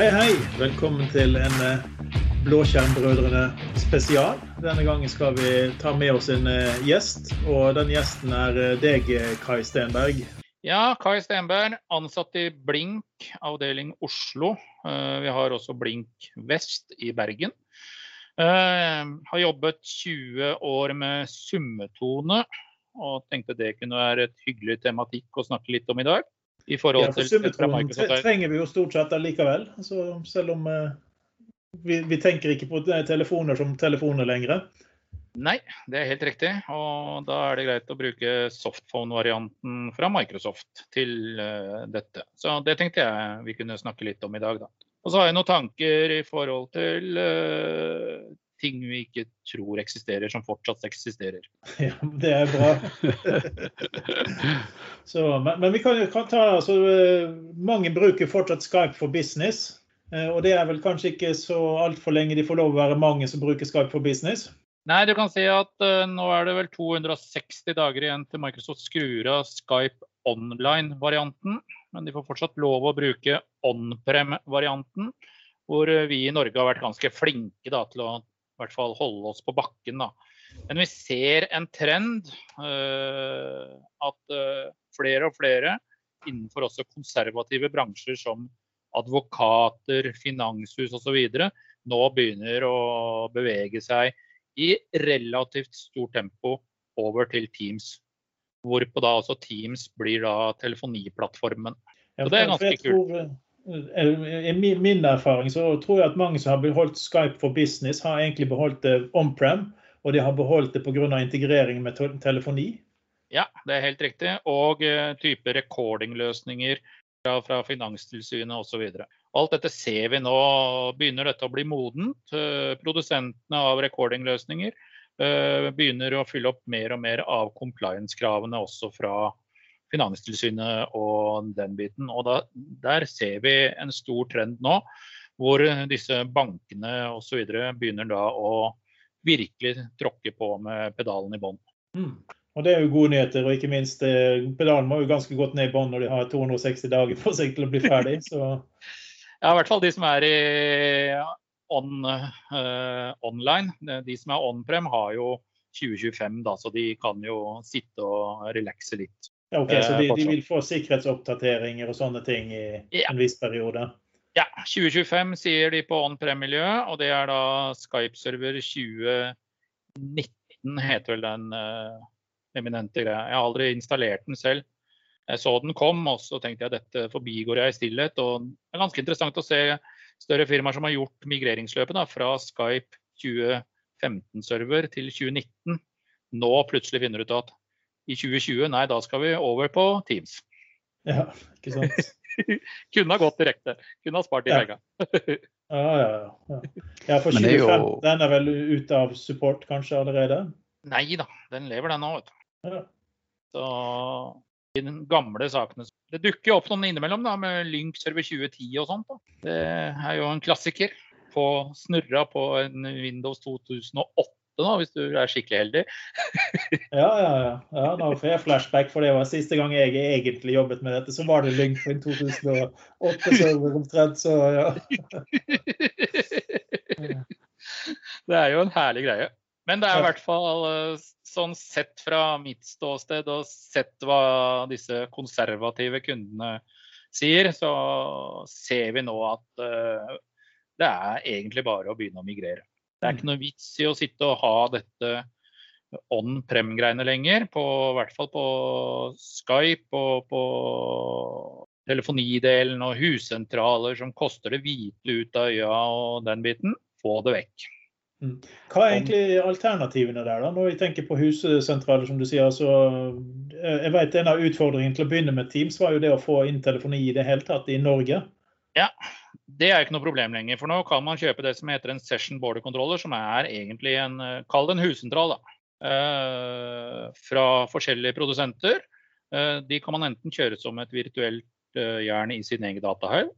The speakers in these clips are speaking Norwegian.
Hei, hei. Velkommen til en eh, Blåskjermbrødrene spesial. Denne gangen skal vi ta med oss en eh, gjest, og den gjesten er eh, deg, Kai Stenberg. Ja, Kai Stenberg, ansatt i Blink avdeling Oslo. Vi har også Blink Vest i Bergen. Har jobbet 20 år med summetone, og tenkte det kunne være et hyggelig tematikk å snakke litt om i dag i forhold ja, for Summetronen trenger vi jo stort sett allikevel. Så selv om uh, vi, vi, tenker ikke på telefoner som telefoner lenger. Nei, det er helt riktig. Og da er det greit å bruke softphone-varianten fra Microsoft til uh, dette. Så det tenkte jeg vi kunne snakke litt om i dag, da. Og så har jeg noen tanker i forhold til uh, ting vi ikke tror eksisterer, som fortsatt eksisterer. Ja, det er bra. Så, men, men, vi kan, kan ta altså, Mange bruker fortsatt Skype for business. Eh, og det er vel kanskje ikke så altfor lenge de får lov å være mange som bruker Skype for business? Nei, du kan si at uh, nå er det vel 260 dager igjen til Microsoft skrur av Skype online-varianten. Men de får fortsatt lov å bruke on-prem-varianten. Hvor vi i Norge har vært ganske flinke da, til å hvert fall holde oss på bakken. Da. Men vi ser en trend uh, at uh, flere og flere innenfor også konservative bransjer som advokater, finanshus osv. nå begynner å bevege seg i relativt stort tempo over til Teams. Hvorpå da også Teams blir da telefoniplattformen. Så det er ganske kult. Eh, I min erfaring så tror jeg at mange som har beholdt Skype for business, har egentlig beholdt det on-prem. Og de har beholdt det pga. integrering med telefoni. Ja, det er helt riktig. Og uh, type recordingløsninger fra, fra Finanstilsynet osv. Alt dette ser vi nå begynner dette å bli modent. Produsentene av recordingløsninger begynner å fylle opp mer og mer av compliance-kravene også fra Finanstilsynet og den biten. Og da, der ser vi en stor trend nå, hvor disse bankene osv. begynner da å virkelig tråkke på med pedalen i bånn. Mm. Og Det er jo gode nyheter. og ikke minst eh, Pedalen må jo ganske godt ned i bånn når de har 260 dager på seg til å bli ferdig. Så. ja, i hvert fall de som er i on, uh, online. De som er on-prem, har jo 2025, da, så de kan jo sitte og relaxe litt. Ja, ok, Så de, de, vil få sikkerhetsoppdateringer og sånne ting i ja. en viss periode? Ja, 2025 sier de på on-prem-miljøet, og det er da Skype-server 2019 heter vel den uh, eminente greia. Jeg har aldri installert den selv. Jeg så den kom, og så tenkte jeg dette forbigår jeg i stillhet. Og det er ganske interessant å se større firmaer som har gjort migreringsløpet da, fra Skype 2015-server til 2019. Nå plutselig finner du ut at i 2020, nei, da skal vi over på Teams. Ja, ikke sant. Kunne ha gått direkte. Kunne ha spart de ja. ja, ja, ja. ja, for 25, jo... den er vel ute av support kanskje allerede? Nei da, den lever den nå, vet du. Ja. Så i den gamle sakene Det dukker opp noen innimellom da, med Lynk server 2010 og sånt. Da. Det er jo en klassiker. På snurra på en Windows 2008 da, hvis du er skikkelig heldig. ja, ja, ja. ja nå får jeg flashback, for det var siste gang jeg egentlig jobbet med dette. Så var det LinkedIn 2008-server omtrent, så ja. det er jo en herlig greie. Men det er i hvert fall eh, sånn sett fra mitt ståsted og sett hva disse konservative kundene sier, så ser vi nå at uh, det er egentlig bare å begynne å migrere. Det er ikke noe vits i å sitte og ha dette on-prem-greiene lenger. På, I hvert fall på Skype og på telefonidelen og hussentraler som koster det hvite ut av øya og den biten. Få det vekk. Mm. Hva er egentlig alternativene der, da? Når vi tenker på hussentraler, som du sier. Så, eh, jeg vet En av utfordringene til å begynne med Teams var jo det å få inn telefoni i det hele tatt i Norge. Ja, det er ikke noe problem lenger. For nå kan man kjøpe det som heter en session border controller, som er egentlig en eh, Kall det en hussentral, da. Uh, fra forskjellige produsenter. Uh, de kan man enten kjøre som et virtuelt jern i sin egen datahall,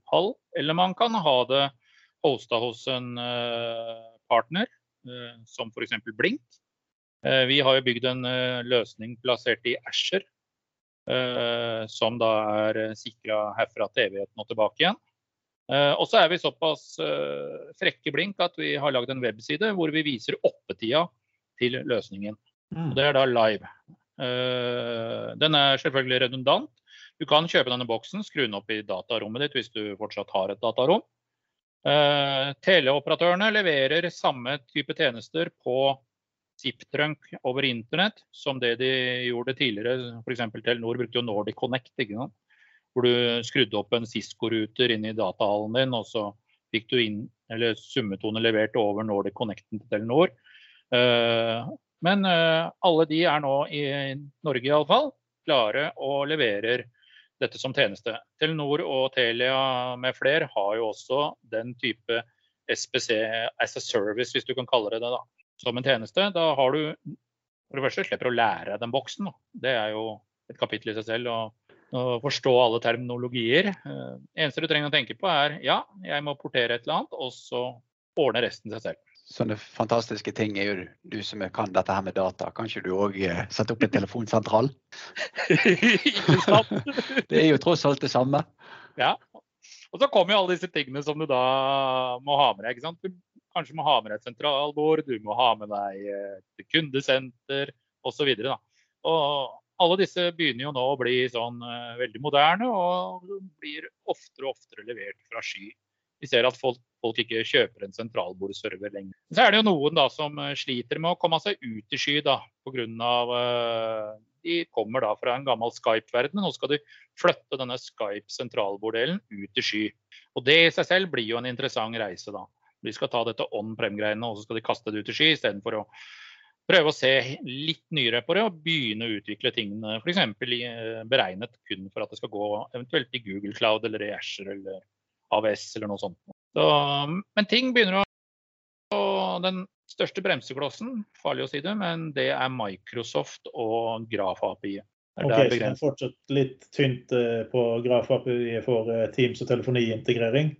eller man kan ha det hosta hos en partner, som f.eks. Blink. Vi har jo bygd en løsning plassert i Asher, som da er sikra herfra til evigheten og tilbake igjen. Uh, og så er vi såpass uh, frekke blink at vi har lagd en webside hvor vi viser oppetida til løsningen. Mm. Og det er da live. Uh, den er selvfølgelig redundant. Du kan kjøpe denne boksen, skru den opp i datarommet ditt hvis du fortsatt har et datarom. teleoperatørene leverer samme type tjenester på ZipTrunk over internett som det de gjorde tidligere. F.eks. Telenor brukte jo Nordic Connect. ikke sant? Hvor du skrudde opp en Cisco-ruter inn i datahallen din, og så fikk du inn, eller summetone levert over Nordic Connecten til Telenor. Uh, men uh, alle de er nå i Norge iallfall klare og leverer dette som tjeneste. Telenor og Telia med flere har jo også den type SPC as a service, hvis du kan kalle det det, da, som en tjeneste. Da har du for det første slipper å lære den boksen. Da. Det er jo et kapittel i seg selv. og og forstå alle terminologier. Det eneste du trenger å tenke på er ja, jeg må portere et eller annet, og så ordner resten seg selv. Sånne fantastiske ting er jo du som kan dette her med data. Kan ikke du òg uh, sette opp en telefonsentral? det er jo tross alt det samme. Ja. Og så kommer jo alle disse tingene som du da må ha med deg. ikke sant? Du kanskje må ha med deg et sentralbord, du må ha med deg et kundesenter osv. Og, og alle disse begynner jo nå å bli sånn uh, veldig moderne og blir oftere og oftere levert fra sky. Vi ser at folk, folk ikke kjøper en sentralbordserver lenger. Så er det jo noen da som uh, sliter med å komme seg ut i sky da, pga. Uh, de kommer da fra en gammel Skype-verden. Nå skal de flytte denne Skype-sentralborddelen ut i sky. Og Det i seg selv blir jo en interessant reise. da. De skal ta dette on-prem-greiene og så skal de kaste det ut i sky, istedenfor å prøve å se litt nyere på det og begynne å utvikle tingene f.eks. Eh, beregnet kun for at det skal gå eventuelt i Google Cloud eller i Asher eller AVS eller noe sånt. Så, men ting begynner å og Den største bremseklossen, farlig å si det, men det er Microsoft og Graf-API. Ok, så det er fortsatt litt tynt eh, på Graf-API for eh, Teams og telefoniintegrering?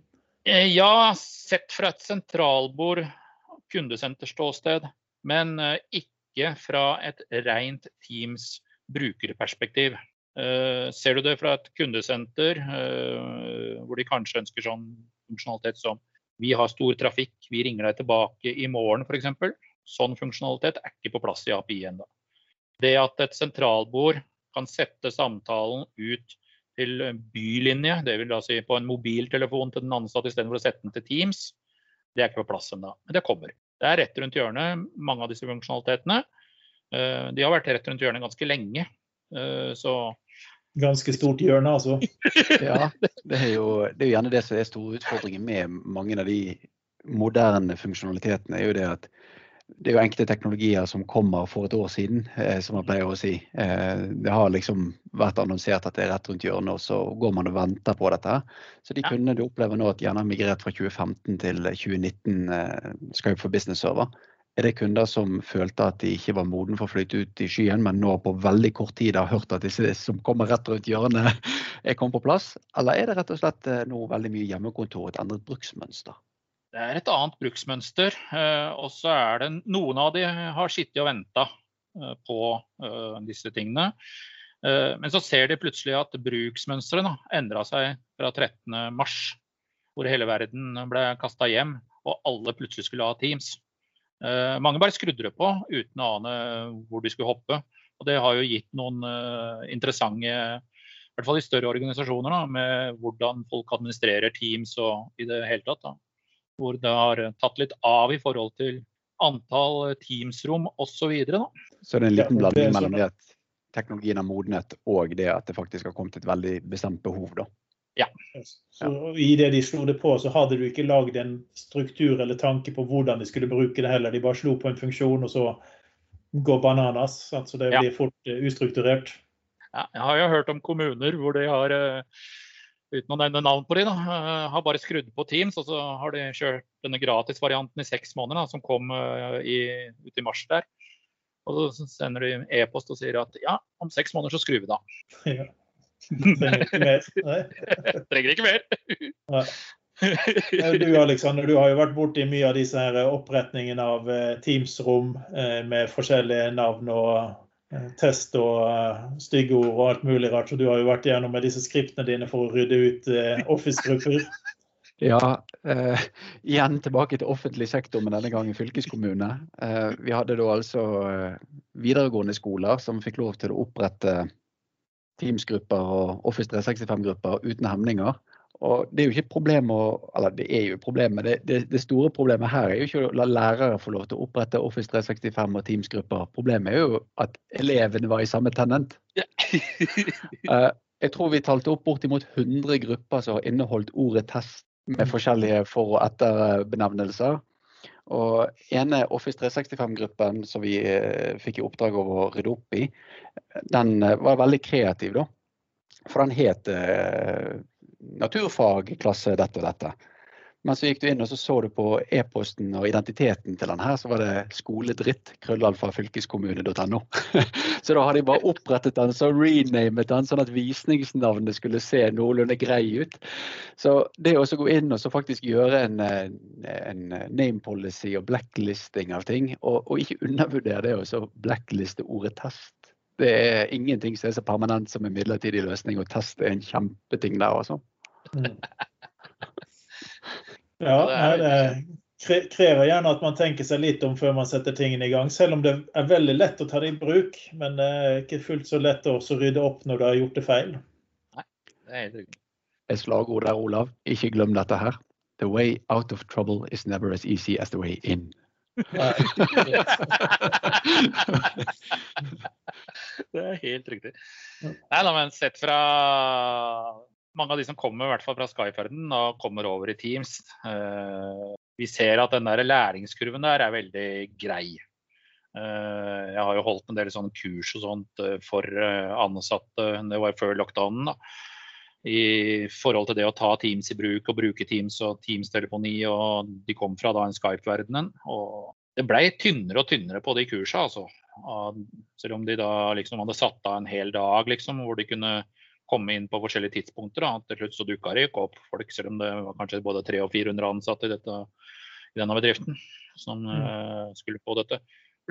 Ja, sett fra et sentralbord kundesenterståsted men eh, ikke fra et rent Teams brukerperspektiv. Eh, ser du det fra et kundesenter, eh, hvor de kanskje ønsker sånn funksjonalitet som vi har stor trafikk, vi ringer deg tilbake i morgen f.eks. Sånn funksjonalitet er ikke på plass i API ennå. Det at et sentralbord kan sette samtalen ut til bylinje, dvs. Si på en mobiltelefon til den ansatte istedenfor å sette den til Teams, det er ikke på plass ennå. Men det kommer. Det er rett rundt hjørnet, mange av disse funksjonalitetene. Eh, de har vært rett rundt hjørnet ganske lenge. Eh, så Ganske stort hjørne, altså. ja, det er, jo, det er jo gjerne det som er store utfordringen med mange av de moderne funksjonalitetene. er jo det at det er jo enkelte teknologier som kommer for et år siden, eh, som man pleier å si. Eh, det har liksom vært annonsert at det er rett rundt hjørnet, og så går man og venter på dette. Så de ja. kundene du opplever nå at gjerne har migrert fra 2015 til 2019 eh, Skype for business-server, er det kunder som følte at de ikke var moden for å flytte ut i skyen, men nå på veldig kort tid har hørt at disse som kommer rett rundt hjørnet, er kommet på plass? Eller er det rett og slett eh, nå veldig mye hjemmekontor, et endret bruksmønster? Det er et annet bruksmønster. Eh, og så er det noen av de har sittet og venta eh, på eh, disse tingene. Men så ser de plutselig at bruksmønsteret endra seg fra 13.3, hvor hele verden ble kasta hjem og alle plutselig skulle ha Teams. Mange bare skrudde på uten å ane hvor de skulle hoppe. Og det har jo gitt noen interessante i hvert fall i større organisasjoner, da, med hvordan folk administrerer Teams og i det hele tatt. Da hvor det har tatt litt av i forhold til antall Teams-rom osv. Så, så det er en liten blanding mellom det at teknologien har modnet og det at det faktisk har kommet et veldig bestemt behov? da. Ja. Så I det de slo det på, så hadde du ikke lagd en struktur eller tanke på hvordan de skulle bruke det heller. De bare slo på en funksjon, og så går bananas. Så det blir fort uh, ustrukturert. Ja, jeg har jo hørt om kommuner hvor de har uh, uten å nevne navn på de, da, eh, har bare skrudd på Teams, og så har de kjørt denne gratisvarianten i seks måneder, da, som kom uh, i, ut i mars der. Og så sender de e-post og sier at ja, om seks måneder så skrur vi det av. Ja. Trenger ikke mer. Trenger ikke mer. Nei. Du Alexander, du har jo vært borti mye av disse her oppretningene av eh, Teams-rom med forskjellige navn og Eh, test og uh, stygge ord og alt mulig rart. Så du har jo vært igjennom med disse skriptene dine for å rydde ut uh, Office-grupper. Ja, eh, igjen tilbake til offentlig sektor, men denne gangen fylkeskommune. Eh, vi hadde da altså eh, videregående skoler som fikk lov til å opprette Teams-grupper og Office 365-grupper uten hemninger. Og det er jo ikke et problem å, eller det er jo et problem, men det, det, det, store problemet her er jo ikke å la lærere få lov til å opprette Office 365 og Teams-grupper. Problemet er jo at elevene var i samme tenent. Ja. uh, jeg tror vi talte opp bortimot 100 grupper som har inneholdt ordet test med forskjellige for- og etterbenevnelser. Og ene Office 365-gruppen som vi eh, fikk i oppdrag av å rydde opp i, den eh, var veldig kreativ, da. For den het eh, naturfagklasse dette og dette. Men så gikk du inn og så, så du på e-posten og identiteten til den her, så var det skoledritt, krøllalfa fylkeskommune.no. så da har de bare opprettet den, så renamet den, sånn at visningsnavnet skulle se noenlunde grei ut. Så det å gå inn og faktisk gjøre en, en, name policy og blacklisting av ting, og, og ikke undervurdere det å blackliste ordet test. Det er ingenting som er så permanent som en midlertidig løsning, og test er en kjempeting der, altså. Mm. Ja, det krever gjerne at man tenker seg litt om før man setter tingene i gang. Selv om det er veldig lett å ta det i bruk, men det er ikke fullt så lett å rydde opp når du har gjort det feil. Nei, det er helt riktig. Et slagord der, Olav. Ikke glem dette her. The way out of trouble is never as easy as the way in. det er helt riktig. Nei da, men sett fra mange av de som kommer i hvert fall fra Skyferden og kommer over i Teams, eh, vi ser at den der læringskurven der er veldig grei. Eh, jeg har jo holdt en del sånne kurs og sånt eh, for ansatte, det var før lockdownen. da i forhold til det å ta Teams i bruk og bruke Teams og Teams-telefoni. og De kom fra da en Skype-verdenen. og Det ble tynnere og tynnere på de kursene. Altså. Selv om de da liksom hadde satt av en hel dag liksom, hvor de kunne komme inn på forskjellige tidspunkter. Da. Til slutt så dukka det ikke opp folk, selv om det var kanskje både 300 og 400 ansatte i, dette, i denne bedriften som mm. uh, skulle få dette.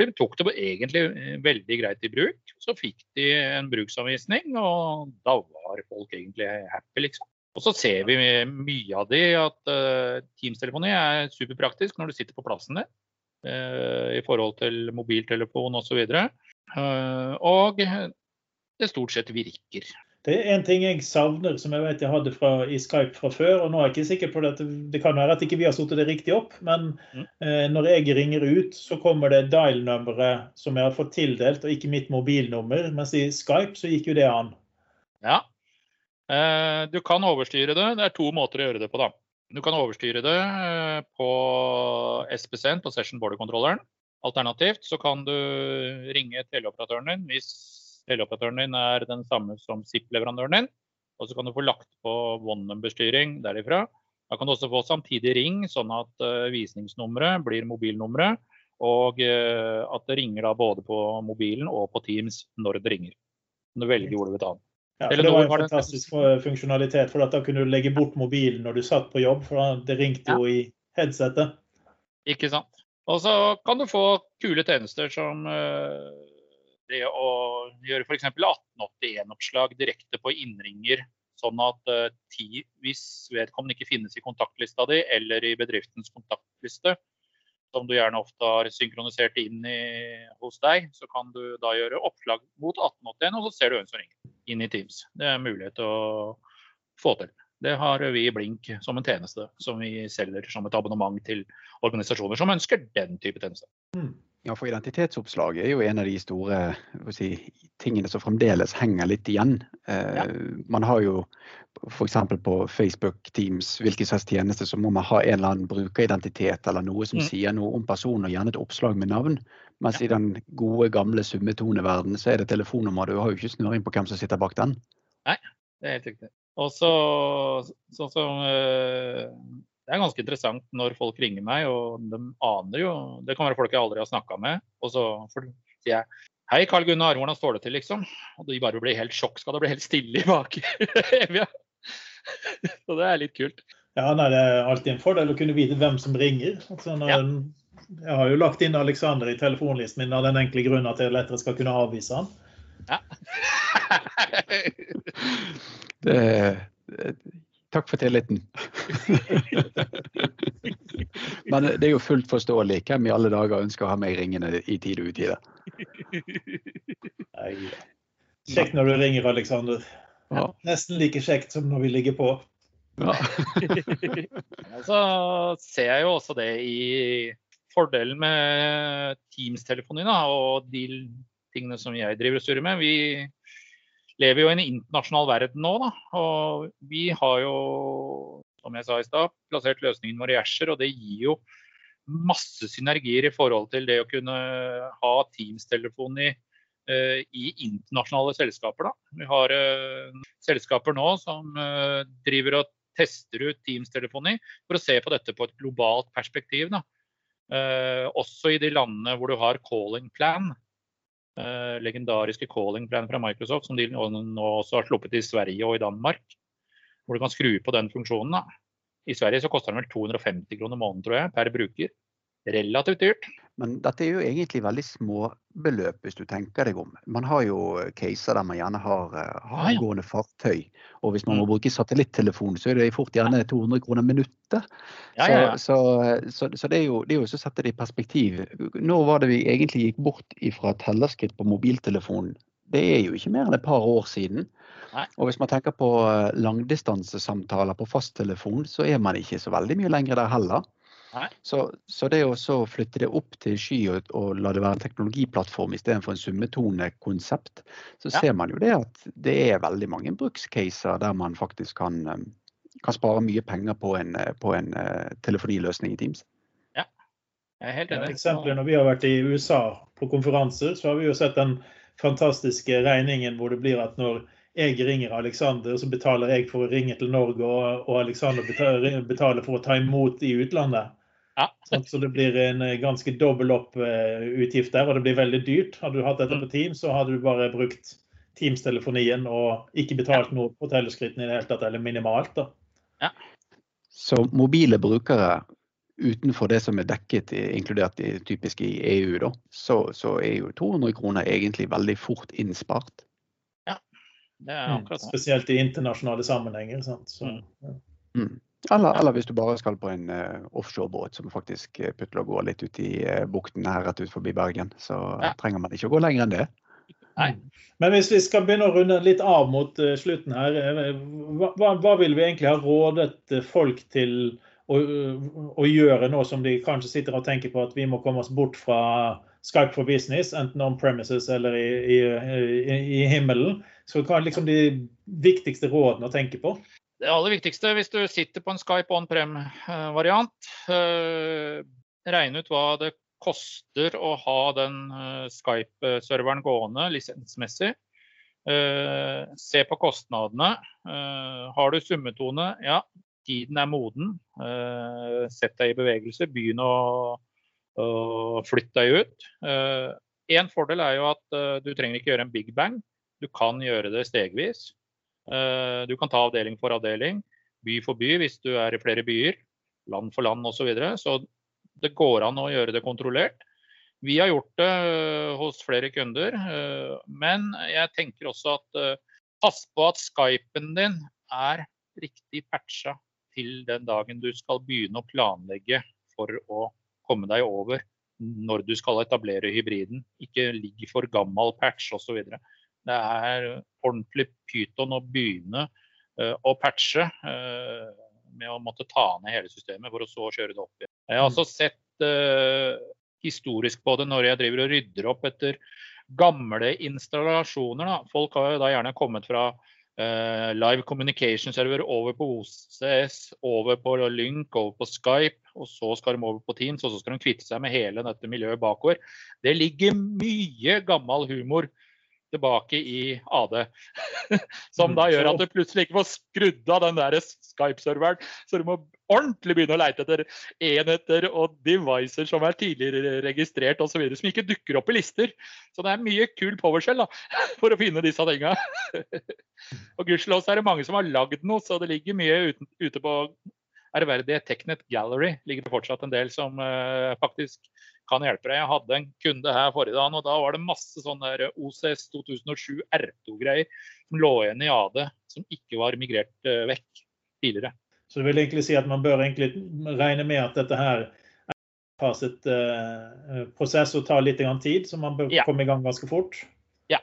De tok det egentlig eh, veldig greit i bruk. Så fikk de en bruksanvisning, og da var folk egentlig happy, liksom. Og så ser vi mye av det at uh, Teams-telefoni er superpraktisk når du sitter på plassen din. Uh, I forhold til mobiltelefon osv. Uh, og det stort sett virker. Det er en ting jeg savner, som jeg vet jeg hadde fra, i Skype fra før. og nå er jeg ikke sikker på Det det kan være at ikke vi har satt det riktig opp, men mm. eh, når jeg ringer ut, så kommer det dial-nummeret som jeg har fått tildelt, og ikke mitt mobilnummer. Mens i Skype så gikk jo det an. Ja. Eh, du kan overstyre det. Det er to måter å gjøre det på, da. Du kan overstyre det eh, på SPC-en, på Session Border-kontrolleren. Alternativt så kan du ringe teleoperatøren din hvis teleoperatøren din er den samme som SIP-leverandøren din. Og så kan du få lagt på one number-styring derifra. Da kan du også få samtidig ring, sånn at uh, visningsnummeret blir mobilnummeret. Og uh, at det ringer da både på mobilen og på Teams når det ringer. Du velger hvor du vil ta den. Ja, for Det var en fantastisk funksjonalitet. for Da kunne du legge bort mobilen når du satt på jobb. For det ringte jo i headsetet. Ikke sant. Og så kan du få kule tjenester som uh, det å gjøre f.eks. 1881-oppslag direkte på innringer, sånn at uh, ti, hvis vedkommende ikke finnes i kontaktlista di eller i bedriftens kontaktliste, som du gjerne ofte har synkronisert inn i, hos deg, så kan du da gjøre oppslag mot 1881, og så ser du hvem som ringer inn i Teams. Det er mulighet til å få til. Det har vi i Blink som en tjeneste som vi selger som et abonnement til organisasjoner som ønsker den type tjeneste. Mm. Ja, for identitetsoppslag er jo en av de store si, tingene som fremdeles henger litt igjen. Eh, ja. Man har jo f.eks. på Facebook, Teams, hvilken slags tjeneste, så må man ha en eller annen brukeridentitet eller noe som mm. sier noe om personen, og gjerne et oppslag med navn. Mens ja. i den gode, gamle summetoneverdenen så er det telefonnummer. Du har jo ikke snøring på hvem som sitter bak den. Nei, det er helt riktig. Og så sånn som øh, det er ganske interessant når folk ringer meg, og de aner jo Det kan være folk jeg aldri har snakka med. Og så sier jeg Hei, Karl Gunnar, hvordan står det til, liksom? Og de bare blir helt sjokk. Skal det bli helt stille i bakevja? så det er litt kult. Ja, nei, Det er alltid en fordel å kunne vite hvem som ringer. Altså, når, ja. Jeg har jo lagt inn Alexander i telefonlisten min av den enkle grunn at jeg lettere skal kunne avvise han. Ja. det, takk for tilliten. Men det er jo fullt forståelig. Hvem i alle dager ønsker å ha meg ringende i tide og utide? Kjekt når du ringer, Aleksander. Ja. Nesten like kjekt som når vi ligger på. Ja. så ser jeg jo også det i fordelen med Teams-telefoni og de tingene som jeg driver og styrer med. Vi lever jo i en internasjonal verden nå, da. Og vi har jo, som jeg sa i stad, plassert løsningen vår i Asher, og det gir jo masse synergier i forhold til det å kunne ha Teams-telefon i, i internasjonale selskaper. Da. Vi har uh, selskaper nå som uh, driver og tester ut Teams-telefoni for å se på dette på et globalt perspektiv. Da. også i de landene hvor du har calling plan. Eh, legendariske calling plan fra Microsoft, som de nå, også har sluppet i Sverige og i Danmark. Hvor du kan skru på den funksjonen. Da. I Sverige så koster den vel 250 kroner måneden tror jeg, per bruker. Relativt dyrt. Men dette er jo egentlig veldig små beløp, hvis du tenker deg om. Man har jo caser der man gjerne har uh, havgående fartøy. Og hvis man må mm. bruke satellittelefon, så er det fort gjerne 200 kroner minuttet. Ja, ja, ja. Så, så, så, det er jo, det er jo å sette det i perspektiv. Når var det vi egentlig gikk bort fra tellerskritt på mobiltelefonen? Det er jo ikke mer enn et par år siden. Nei. Og hvis man tenker på eh, langdistansesamtaler på fasttelefon, så er man ikke så veldig mye lenger der heller. Så, så, det å flytte det opp til sky og, og la det være en teknologiplattform istedenfor en summetonekonsept, så ja. ser man jo det at det er veldig mange brukscaser der man faktisk kan, um, kan spare mye penger på en, på en uh, telefoniløsning i Teams. Ja, jeg er helt enig. Ja, eksempler når vi har vært i USA på konferanser, så har vi jo sett den fantastiske regningen hvor det blir at når jeg ringer Alexander, så betaler jeg for å ringe til Norge, og, og Alexander betaler, for å ta imot i utlandet. Ja. Sånn, så det blir en eh, ganske dobbel opp uh, utgift der, og det blir veldig dyrt. Hadde du hatt dette på Team, så hadde du bare brukt Teams-telefonien og ikke betalt noe på teleskrittene i det hele tatt, eller minimalt. da. Ja. Så mobile brukere utenfor det som er dekket, inkludert i, typisk i EU, da, så, så, er jo 200 kroner egentlig veldig fort innspart. Ja, det er akkurat det. Mm. Spesielt i internasjonale sammenhenger. Sant? Så, mm. ja. mm. Eller, eller, hvis du bare skal på en uh, offshorebåt som faktisk uh, putler og går litt ut i uh, bukten her rett ut forbi Bergen, så ja. trenger man ikke å gå lenger enn det. Nei. Men hvis vi skal begynne å runde litt av mot slutten her, hva, hva, vil vi egentlig ha rådet folk til å, gjøre noe som de kanskje sitter og tenker på at vi må komme oss bort fra Skype for business, enten on premises eller i, i, i, i himmelen? Så hva er liksom de viktigste rådene å tenke på? Det aller viktigste hvis du sitter på en Skype on-prem-variant, eh, regne ut hva det koster å ha den eh, Skype-serveren gående lisensmessig. Eh, se på kostnadene. Har du summetone, ja, tiden er moden. Sett deg i bevegelse. Begynn å, flytte deg ut. En fordel er jo at du trenger ikke gjøre en big bang. Du kan gjøre det stegvis. Eh, du kan ta avdeling for avdeling, by for by hvis du er i flere byer, land for land osv. Så, videre. så det går an å gjøre det kontrollert. Vi har gjort det eh, hos flere kunder, eh, men jeg tenker også at pass på at Skypen din er riktig patcha til den dagen du skal begynne å planlegge for å komme deg over når du skal etablere hybriden. Ikke ligg for gammel patch osv. Det er ordentlig pyton å begynne uh, å patche uh, med å måtte ta ned hele systemet for å så kjøre det opp igjen. Jeg har også sett uh, historisk på det når jeg driver og rydder opp etter gamle installasjoner. Folk har jo da gjerne kommet fra live communication server over på OCS, over på Lynk, over på Skype, og så skal de over på Teams, og så skal de kvitte seg med hele dette miljøet bakover. Det ligger mye gammel humor tilbake i AD. Som da gjør at du plutselig ikke får skrudd av den der Skype-serveren. Så du må ordentlig begynne å leite etter enheter og devices som er tidligere registrert osv. Som ikke dukker opp i lister. Så det er mye kul PowerShell da, for å finne disse tinga. og gudskjelov er det mange som har lagd noe, så det ligger mye ute på ærverdige Technet Gallery. ligger det fortsatt en del som uh, faktisk kan hjelpe deg. Jeg hadde en kunde her forrige dag, og da var det masse sånne OCS 2007 R2-greier som lå igjen i AD, som ikke var migrert uh, vekk. tidligere. Så det vil egentlig si at man bør egentlig regne med at dette her er sitt uh, prosess og tar litt tid, så man bør ja. komme i gang ganske fort? Ja.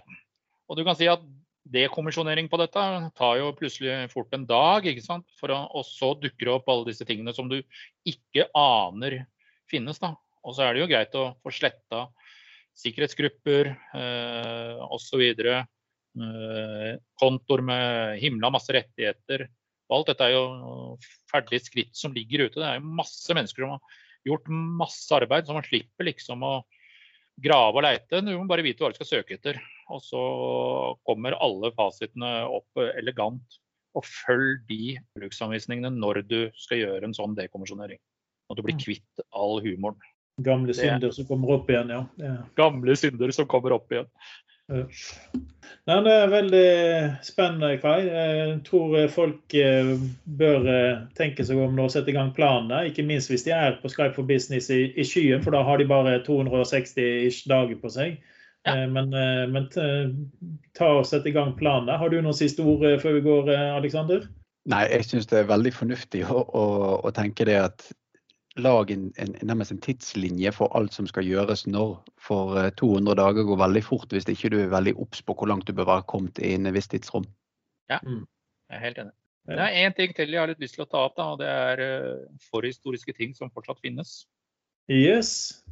Og du kan si at dekommisjonering på dette tar jo plutselig fort en dag. ikke sant? For å, og så dukker det opp alle disse tingene som du ikke aner finnes. da. Og så er det jo greit å få sletta sikkerhetsgrupper eh, osv. Eh, kontor med himla masse rettigheter. Alt dette er jo ferdige skritt som ligger ute. Det er jo masse mennesker som har gjort masse arbeid, så man slipper liksom å grave og leite. Du må bare vite hva du skal søke etter. Og så kommer alle fasitene opp elegant. Og følg de bruksanvisningene når du skal gjøre en sånn dekommisjonering. Og du blir mm. kvitt all humoren. Gamle synder som kommer opp igjen, ja. ja. Gamle synder som kommer opp igjen. Ja. Nei, det er veldig spennende, Kai. Jeg tror folk eh, bør eh, tenke seg om å sette i gang planene. Ikke minst hvis de er på Skype for business i, i skyen, for da har de bare 260 dager på seg. Ja. Eh, men, men, ta og sett i gang planene. Har du noen siste ord før vi går, Aleksander? Nei, jeg syns det er veldig fornuftig å, å, å tenke det at lag en, en, nærmest en tidslinje for alt som skal gjøres når. For 200 eh, dager går veldig fort hvis ikke du er veldig obs på hvor langt du bør være kommet i en viss tidsrom. Ja, mm. jeg er helt enig. Det er én ting til jeg har litt lyst til å ta opp, da, og det er uh, forhistoriske ting som fortsatt finnes. Yes.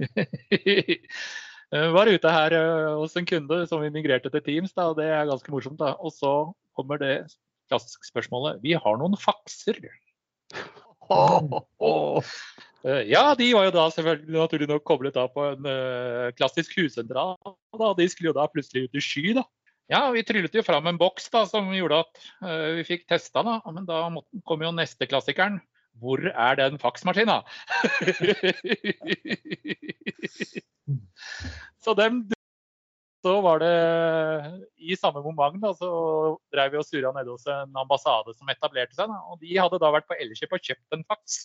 Var ute her uh, hos en kunde som immigrerte til Teams, da, og det er ganske morsomt. da. Og så kommer det klassiske spørsmålet. Vi har noen fakser. Eh, ja, de var jo da selvfølgelig naturlig nok koblet da på en uh, klassisk hussentral. Da. De skulle jo da plutselig ut i sky. da. Ja, vi tryllet jo fram en boks da, som gjorde at uh, vi fikk testa. da. Men da kom jo neste klassikeren. Hvor er den faksmaskina? så dem så var det i samme moment da, så drev vi og surra nede hos en ambassade som etablerte seg. Da, og de hadde da vært på Elkjøp og kjøpt en faks.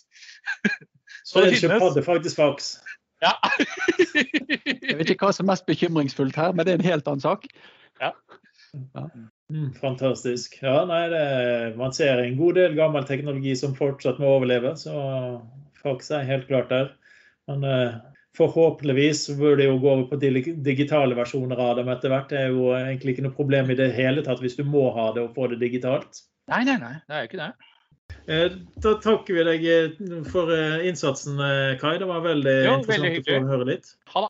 så Elkjøp hadde faktisk faks? Ja. Jeg vet ikke hva som er mest bekymringsfullt her, men det er en helt annen sak. Ja. ja. Mm, fantastisk. Ja, nei, det, man ser en god del gammel teknologi som fortsatt må overleve, så faks er helt klart der. Men uh, Forhåpentligvis burde det jo gå over på digitale versjoner av dem etter hvert. Det er jo egentlig ikke noe problem i det hele tatt hvis du må ha det og få det digitalt. Nei, nei, nei. Det er jo ikke det. Eh, da takker vi deg eh, for eh, innsatsen, Kai. Det var veldig jo, interessant veldig å få høre litt. Ha det.